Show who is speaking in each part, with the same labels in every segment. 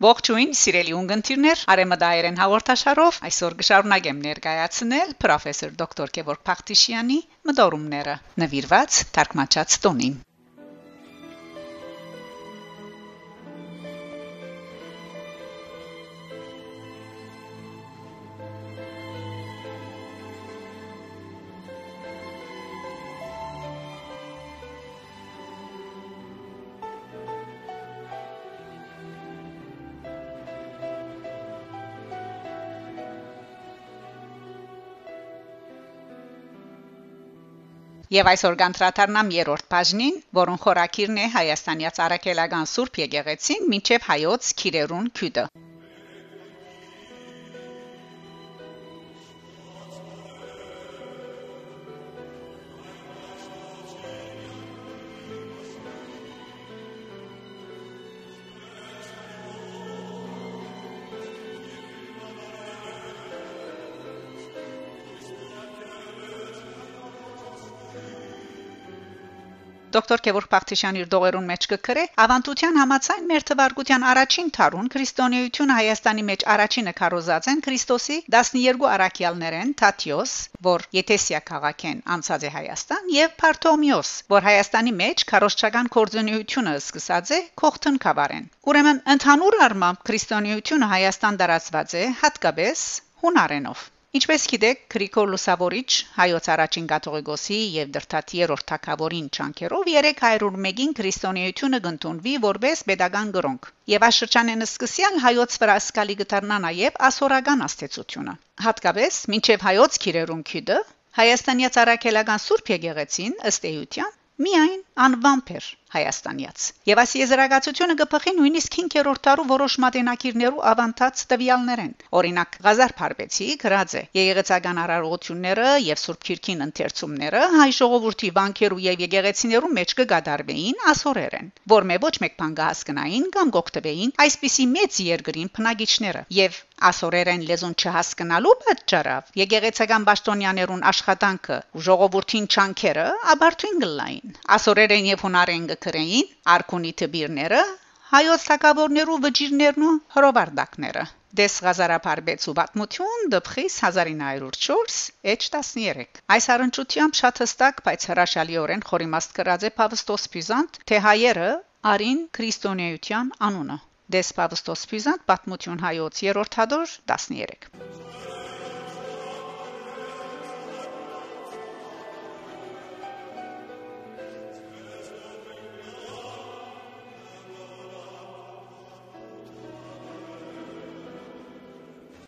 Speaker 1: Ողջույն, սիրելի ունգընտիրներ, Արեմադայերեն հաղորդաշարով այսօր կշարունակեմ ներկայացնել պրոֆեսոր դոկտոր Գևորգ Փախտիշյանի մտորումները նվիրված թարգմանչած տոնին։ Եվ այսօր գանտրատարնամ երրորդ բաժնին, որոնց խորակիրն է Հայաստանի Արաքելական Սուրբ Եկեղեցին, մինչև հայոց Քիրերուն քյուդը։ Դոկտոր Գևորգ Փախտիշյանի իր դողերուն մեջ կգրե ավանդության համացայն մեր թվարկության առաջին թարուն քրիստոնեությունը Հայաստանի մեջ առաջինը քարոզած են Քրիստոսի 12 արաքյալներեն Թաթիոս, որ Եթեսիա քաղաքեն անցած է Հայաստան, եւ Փարթոմիոս, որ Հայաստանի մեջ քարոզչական կորձունեությունը սկսած է Քոխթն կավարեն։ Ուրեմն ընդհանուր առմամբ քրիստոնեությունը Հայաստան դարածված է հատկապես հունարենով։ Ինչպես գիտեք, Գրիգոր Լուսավորիչ հայոց առաջին կաթողիկոսի եւ դրթատի երրորդ թագավորին ճանկերով 301-ին քրիստոնեությունը կընդունվի որպես pedagogan գրոնք։ Եվ աշխրջանեն սկսյալ հայոց վրա սկալի գտարնա նաեւ ասորական աստեցությունը։ Հատկապես մինչև հայոց քիրերուն քիդը Հայաստանի ցարակելական Սուրբ Եկեղեցին ըստ էության միայն անվամբեր Հայաստանյաց։ Եվ այս եզրակացությունը կփխի նույնիսկ 5-րդ տարու որոշ մատենակիրներու ավանդած տվյալներեն։ Օրինակ Ղազար Փարբեցի գրած է. Եղեղեցական արարողությունները եւ Սուրբ Քիրքին ընթերցումները հայ ժողովրդի բանկերու եւ եկեղեցիներու մեջ կգադարվեին ասորերեն, որ մե ոչ մեկ բան կհասկնային կամ կօգտվեին այսպիսի մեծ երկրին բնագիչները եւ ասորերեն լեզուն չհասկանալու պատճառով եկեղեցական պաշտոնյաներուն աշխատանքը ժողովրդին չանքերը աբարթուն գլային ասորերեն եւ հունարեն գրեին արքունի տբիրները հայոց թակավորներու վճիրներն ու հրովարտակները դես գազարապարբեցու պատմություն դպխիս 1904 H13 այս առընչությամբ շատ հստակ բայց հրաշալիորեն խորիմաստ կրած է Պավստոս Պյուզանտ թե հայերը արին քրիստոնեության անունը դես Պավստոս Պյուզանտ պատմություն հայոց 3-րդ հադոր 13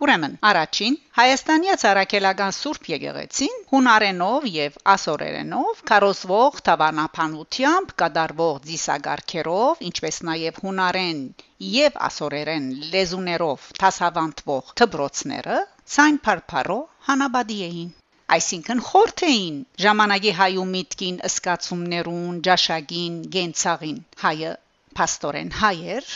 Speaker 1: Ուրեմն, առաջին Հայաստանի ցարակելական Սուրբ Եկեղեցին հունարենով եւ ասորերենով կարոսվող թավանափանությամբ կդարվող դիսագարքերով, ինչպես նաեւ հունարեն եւ ասորերեն լեզուներով տասավանդվող թբրոցները ցայն փարփարո հանաբադի էին այսինքն խորթ էին ժամանակի հայու միտքին ըսկացումներուն, ճաշագին, գենցաղին հայը փաստորեն հայեր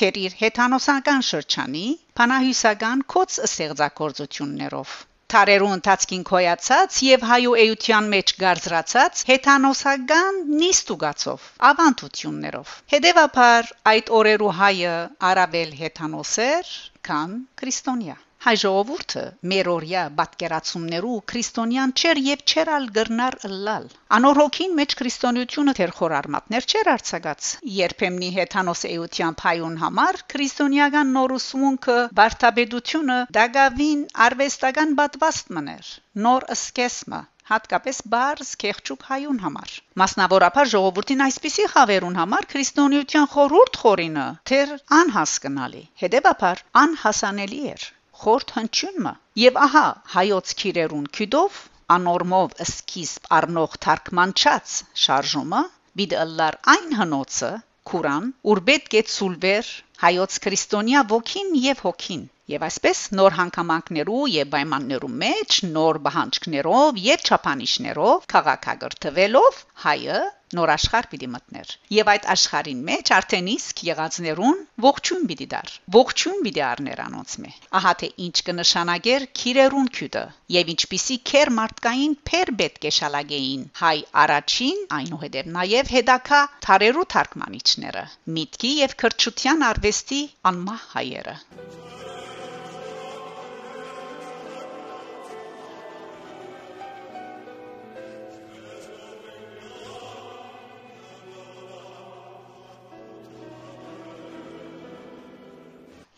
Speaker 1: թեր իր հեթանոսական շրջանի փանահյուսական կոց ստեղծագործություններով Թարերու ընթացքին կոյացած եւ հայու էության մեջ գարձրացած հեթանոսական նիստուգացով ավանդություններով հետեւաբար այդ օրերու հայը արաբել հեթանոսեր քան քրիստոնյա հայ ժողովուրդը մերորյա պատկերացումներու քրիստոնյան չեր եւ չերալ գրնար լալ անորոքին մեջ քրիստոնեությունը թեր խորարմատներ չեր արցակած երբեմնի հեթանոս էության հայուն համար քրիստոնեական նորուսմունքը բարթաբեդությունը դագավին արվեստական պատվաստ մներ նոր սկեսմը հատկապես բարձ քեղճուկ հայուն համար մասնավորապես ժողովրդին այսպիսի խավերուն համար քրիստոնեության խորուրդ խորինը թեր անհասկանալի հետեւաբար անհասանելի էր խորթ հնչյունը եւ ահա հայոց քիրերուն քյուդով անորմով սկիզբ առնող թարգմանչած շարժումը բիդըլլար այն հնոցը Կուրան ուր պետք է ցուլվեր հայոց քրիստոնյա ոգին եւ հոգին Եվ այսպես նոր հանգամանքներու եւ պայմաններու մեջ նոր բանջկներով եւ չափանիշներով քաղաքագրթվելով հայը նոր աշխարհ պիտի մտներ եւ այդ աշխարհին մեջ արդեն իսկ եղածներուն ողջուն պիտի դար ողջուն պիտի առներ անոնց մե ահա թե ինչ կնշանակեր քիրերուն քյուտը եւ ինչպիսի քեր մարդկային փեր պետք է շալագեին հայ առաջին այնուհետև նաեւ հետակա թարերու թարգմանիչները միտքի եւ քրչության արվեստի անմահ հայերը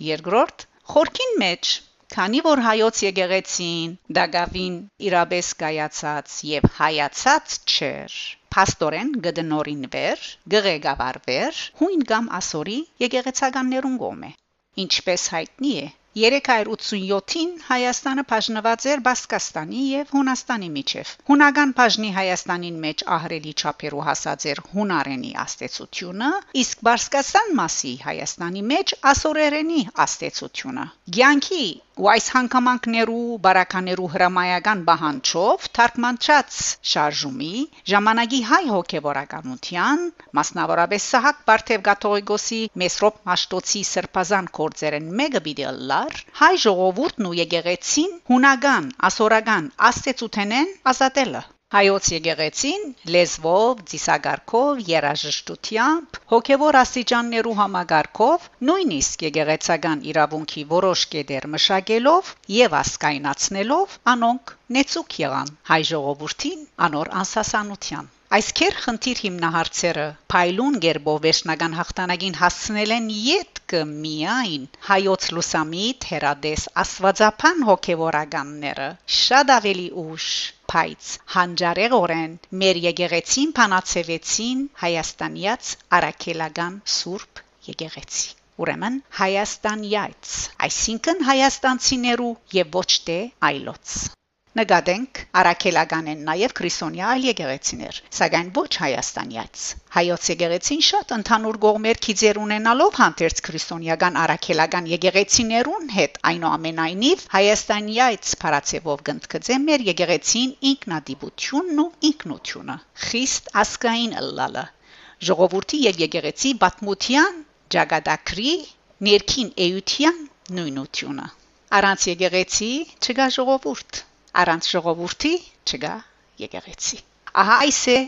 Speaker 1: Երկրորդ խորքին մեջ Քանի որ հայոց եկեղեցին դագավին իրաբես կայացած եւ հայացած չէր Պաստորեն գդնորինվեր գղեկավարվեր հույն կամ ասորի եկեղեցականներուն գոմե ինչպես հայտնի է 387-ին Հայաստանը բաժնված էր Բասկաստանի եւ Հունաստանի միջև։ Հունական բաժնի Հայաստանին մեջ ահրելի չափերու հասած էր հունարենի աստեցությունը, իսկ Բասկաստան մասի Հայաստանի մեջ ասորերենի աստեցությունը։ Գյանքի ու այս հանգամանքներու բարականերու հրամայական բահանջով թարգմանած շարժումի ժամանակի հայ հոգեվորականության մասնավորապես Սահակ Բարթև Գաթողիկոսի Մեսրոպ Մաշտոցի սրբազան կորձերեն մեկը բիդելլար հայ ժողովուրդն ու եկեղեցին հունական ասորական աստեցութենեն ազատելը Հայոց եկեղեցին լեզվով, ծիսագարքով, երաժշտությամբ, հոգևոր աստիճաններու համագարքով, նույնիսկ եկեղեցական իրավունքի որոշ կետեր մշակելով եւ ասկայնացնելով, անոնք նեցուկ եղան հայ ժողովրդին անոր անսասանության Այս քեր խնդիր հիմնահարցերը փայլուն գերբով վերջնական հաղթանակին հասցնել են յետքը միայն հայոց լուսամիտ հերադես աստվածապան հոգևորականները շատ ավելի ուշ փայց հանջարեղորեն մեր եկեղեցին փանացևեցին հայաստանյաց արաքելական սուրբ եկեղեցի Ուրեմն Հայաստանյաց, այսինքն հայաստանցիներու եւ ոչ թե այլոց Նկատենք Արաքելական են նաև քրիստոնյա այլ եկեղեցիներ, սակայն ոչ հայաստանյաց։ Հայոց եկեղեցին շատ ընդհանուր գողմեր քիծեր ունենալով հանդերձ քրիստոնյական արաքելական եկեղեցիներուն հետ այնուամենայնիվ հայաստանյաց փարացեվով գտնկծե մեր եկեղեցին ինքնադիպությունն ու ինքնությունը։ Խիստ ասկային ըլլալը ժողովրդի եւ եկեղեցի բաթմության ճագադակրի ներքին էյության նույնությունը Արանց եկեղեցի չկա ժողովուրդ Առանց ժողովրդի չկա եկեղեցի։ Ահա այս է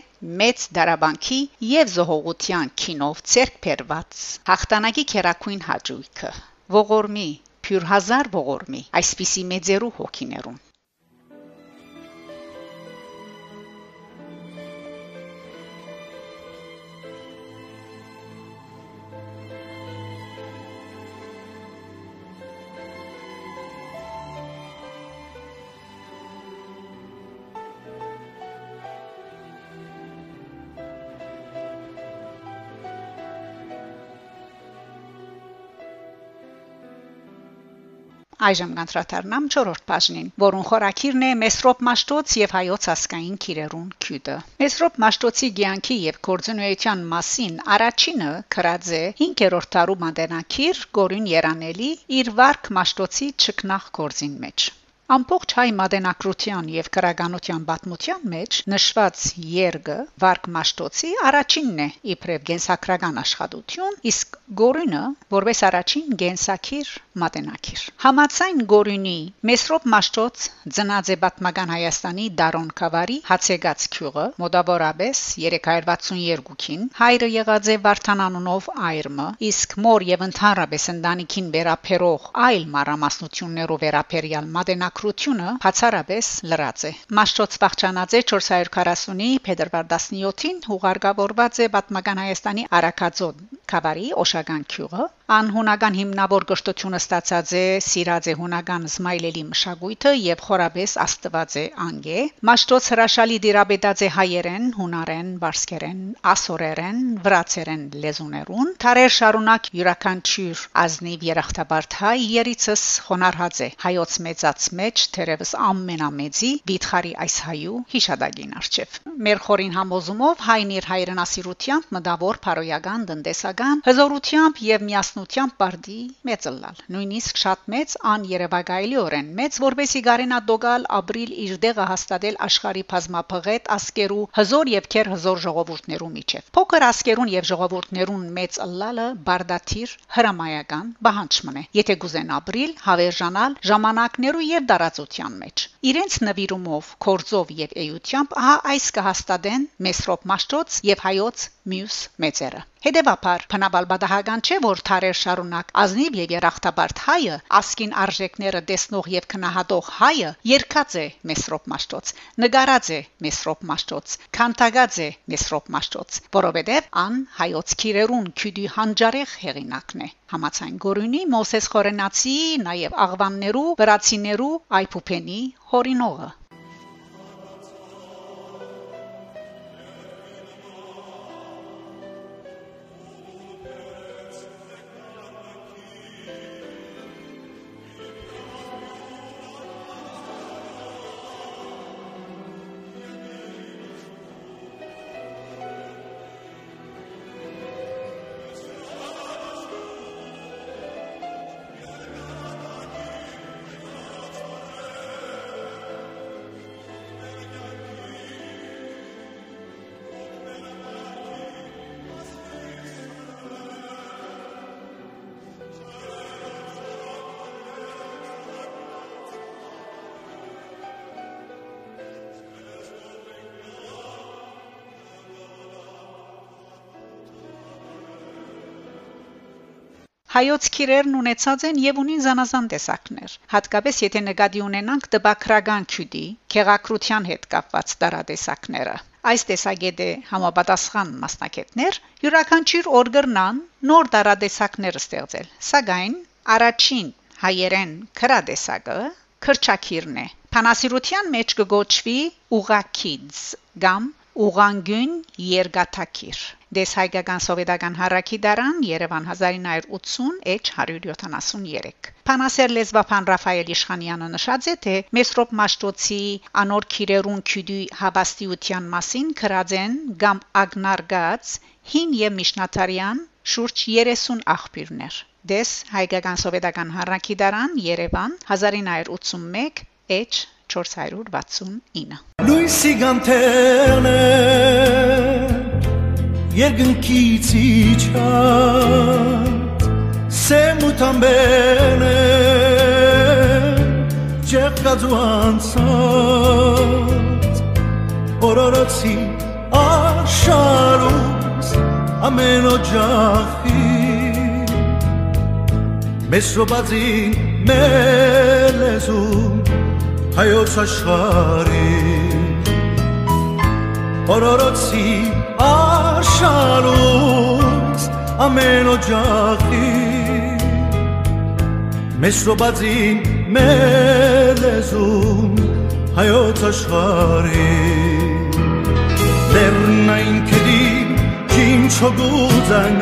Speaker 1: մեծ դարաբանքի եւ զողողության քինով ցերկ փերված հաղթանակի քերակույն հաջույքը ողորմի փյուր հազար ողորմի այսպիսի մեծերու հոգիներուն Այժմ կանտրատարնամ 4-րդ բաժնին, որուն խորակիրն է Մեսրոպ Մաշտոց եւ հայոց ասկային քիրերուն քյուտը։ Մեսրոպ Մաշտոցի ցանկի եւ կորձունեության մասին առաջինը քրած է 5-րդ տարու մանդենակիր Գորին Երանելի իր վարք Մաշտոցի ճկնախ կորձին մեջ։ Ամբողջ հայ մատենակրության եւ քրագանության պատմության մեջ նշված երգը Վարկ Մաշտոցի առաջինն է իբրև գենսակրական աշխատություն, իսկ Գորինը որպես առաջին գենսակիր մատենակիր։ Համացայն Գորինի Մեսրոպ Մաշտոց ծնած է պատմական Հայաստանի Դարոն Կավարի Հացեգած քյուղը մոտավորապես 362-ին հայրը եղած է Վարդան անունով այրմը, իսկ մոր եւ ընդհանրապես ընտանիքին վերապերող այլ մարամասնություններով վերապերյալ մատենակ մաքրությունը բացառապես լրաց է։ Մաշտոց Վախճանաձե 440-ի փետրվար 17-ին հուղարկավորված է Պատմական Հայաստանի Արաքածոտ Խավարի Օշագան քյուղը անհունական հիմնավոր գշտությունը ստացած է Սիրած է հունական Զմայլելի մշակույթը եւ խորաբես աստված է անգե Մաշտոց հրաշալի դիրաբետած է հայերեն, հունարեն, բարսկերեն, ասորերեն, վրացերեն լեզուներուն Թարեր շարունակ յուրաքանչյուր ազնիվ երախտաբարդ հայ երիցս խոնարհած է հայոց մեծած մեջ թերևս ամենամեծի վիթխարի այս հայու հիշադակին արչև մեր խորին համոզումով հայն իր հայրենասիրությամբ մտավոր փարոյական տնտեսական հզորությամբ եւ ամուսնությամբ բարդի մեծլալ նույնիսկ շատ մեծ ան երևակայելիորեն մեծ որբեսի գարենա դոգալ ապրիլ իր դեղը հաստատել աշխարի բազմափղետ ասկերու հզոր եւ քեր հզոր ժողովուրդներու միջև փոքր ասկերուն եւ ժողովուրդներուն մեծ ըլլալը բարդաթիր հրամայական բահանջ մնե եթե գուզեն ապրիլ հավերժանալ ժամանակներու եւ դարածության մեջ իրենց նվիրումով կորձով եւ էյությամբ ահա այս կհաստատեն Մեսրոպ Մաշտոց եւ հայոց մյուս մեծերը Հետևաբար բնաբալ բադահական չէ որ թարեր շարունակ ազնիվ եւ երախտաբարդ հայը ասկին արժեքները տեսնող եւ քնահատող հայը երկած է Մեսրոպ Մաշտոց նկարած է Մեսրոպ Մաշտոց քանտագած է Մեսրոպ Մաշտոց որովհետեւ ան հայոց քիրերուն քյուդի հանջարեղ հեղինակն է համացայն գորունի Մոսես Խորենացի նաեւ աղվաններու վրացիներու այփուփենի հորինողը Հայոց քիրերն ունեցած են եւ ունին զանազան տեսակներ։ Հատկապես եթե նկատի ունենանք տբակրական քյուդի, քեղակրության հետ կապված տարատեսակները։ Այս տեսակետը համապատասխան մասնակետներ յուրաքանչյուր օրգրնան նոր տարատեսակներ ստեղծել։ Սակայն առաջին հայերեն քրադեսակը քրչակիրն է։ Փանասիրության մեջ կգոչվի ուղակիձ կամ ուղանգուն երգաթակիր Դես հայկական սովետական հարակի դարան Երևան 1980 H173 Փանասեր լեզվապան Ռաֆայել Իշխանյանը նշած է թե Մեսրոպ Մաշտոցի անոր քիրերուն քյուդի հավաստիության մասին քրածեն կամ ագնարգած հին եւ միշնաթարյան շուրջ 30 աղբյուրներ Դես հայկական սովետական հարակի դարան Երևան 1981 H 469
Speaker 2: Լույսի գանթերն երկնքից իջած սեմութամբենե ջեղկած ու անցած օրորոցի աշխարուս ամեն օջախի մեզ շոբածի մեր լեզում հայոց աշխարի օրորոցի աշխարհուս ամեն օջախի մեզ շոբածին մեր լեզուն հայոց աշխարհի լեռնային քդի ջին չոգուզան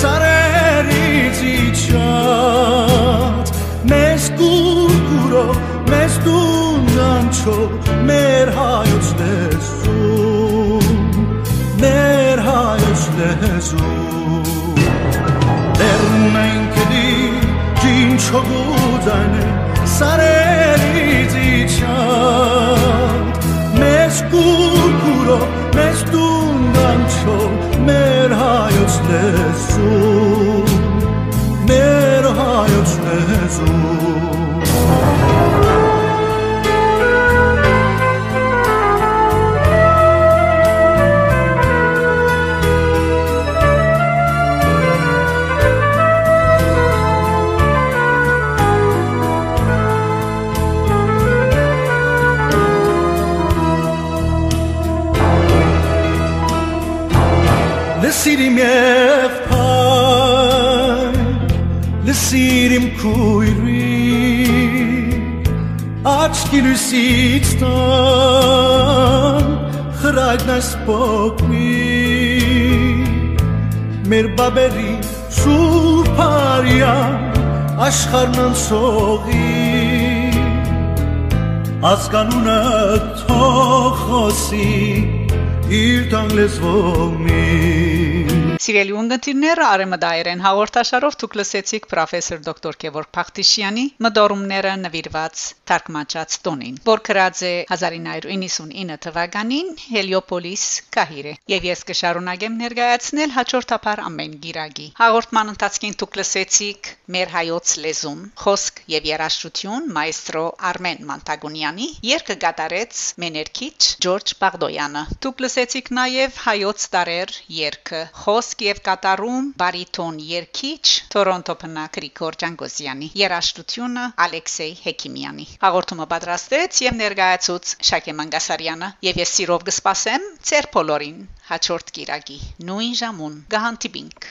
Speaker 2: սարերից իջած մեզ կուրկուրո մեզ դունանչո մեր հայոց լեզուն հայոց լեզու Լեռնային կդի ջին չոգուդան սարերից քույրի Աչքի լույսից տան Խրայդն այս պոկնի Մեր բաբերի սուրպարյան Աշխարն անցողի Ազգանունը թող խոսի իր տան լեզվով մի
Speaker 1: Սիրելի ունգընտիրները արեմդայերեն հաղորդաշարով դուք լսեցիք պրոֆեսոր դոկտոր Գևորգ Փախտիշյանի մդորումները նվիրված թարգմանած տոնին, որ գրած է 1999 թվականին Հելիոպոլիս Կահիրե։ Եվ ես կշարունակեմ ներկայացնել հաջորդաբար ամեն գիրագի։ Հաղորդման ընթացքին դուք լսեցիք մեր հայոց լեզուն, խոսք եւ երաժշտություն մայստրո Արմեն Մանտագունյանի երկը կատարեց մեներքիչ Ջորջ Բաղդոյանը։ Դուք լսեցիք նաեւ հայոց տարեր երկը խոսք եւ կատարում բարիտոն երկիչ Տորոնտո բնակ Գրիգոր Ջանգոսյանի երաժշտությունը Ալեքսեյ Հեկիմյանի հաղորդումը պատրաստեց եւ ներկայացուց Շակե Մանգասարյանը եւ ես սիրով կսպասեմ ծեր բոլորին հաջորդ կիրակի նույն ժամուն գահանտիբինք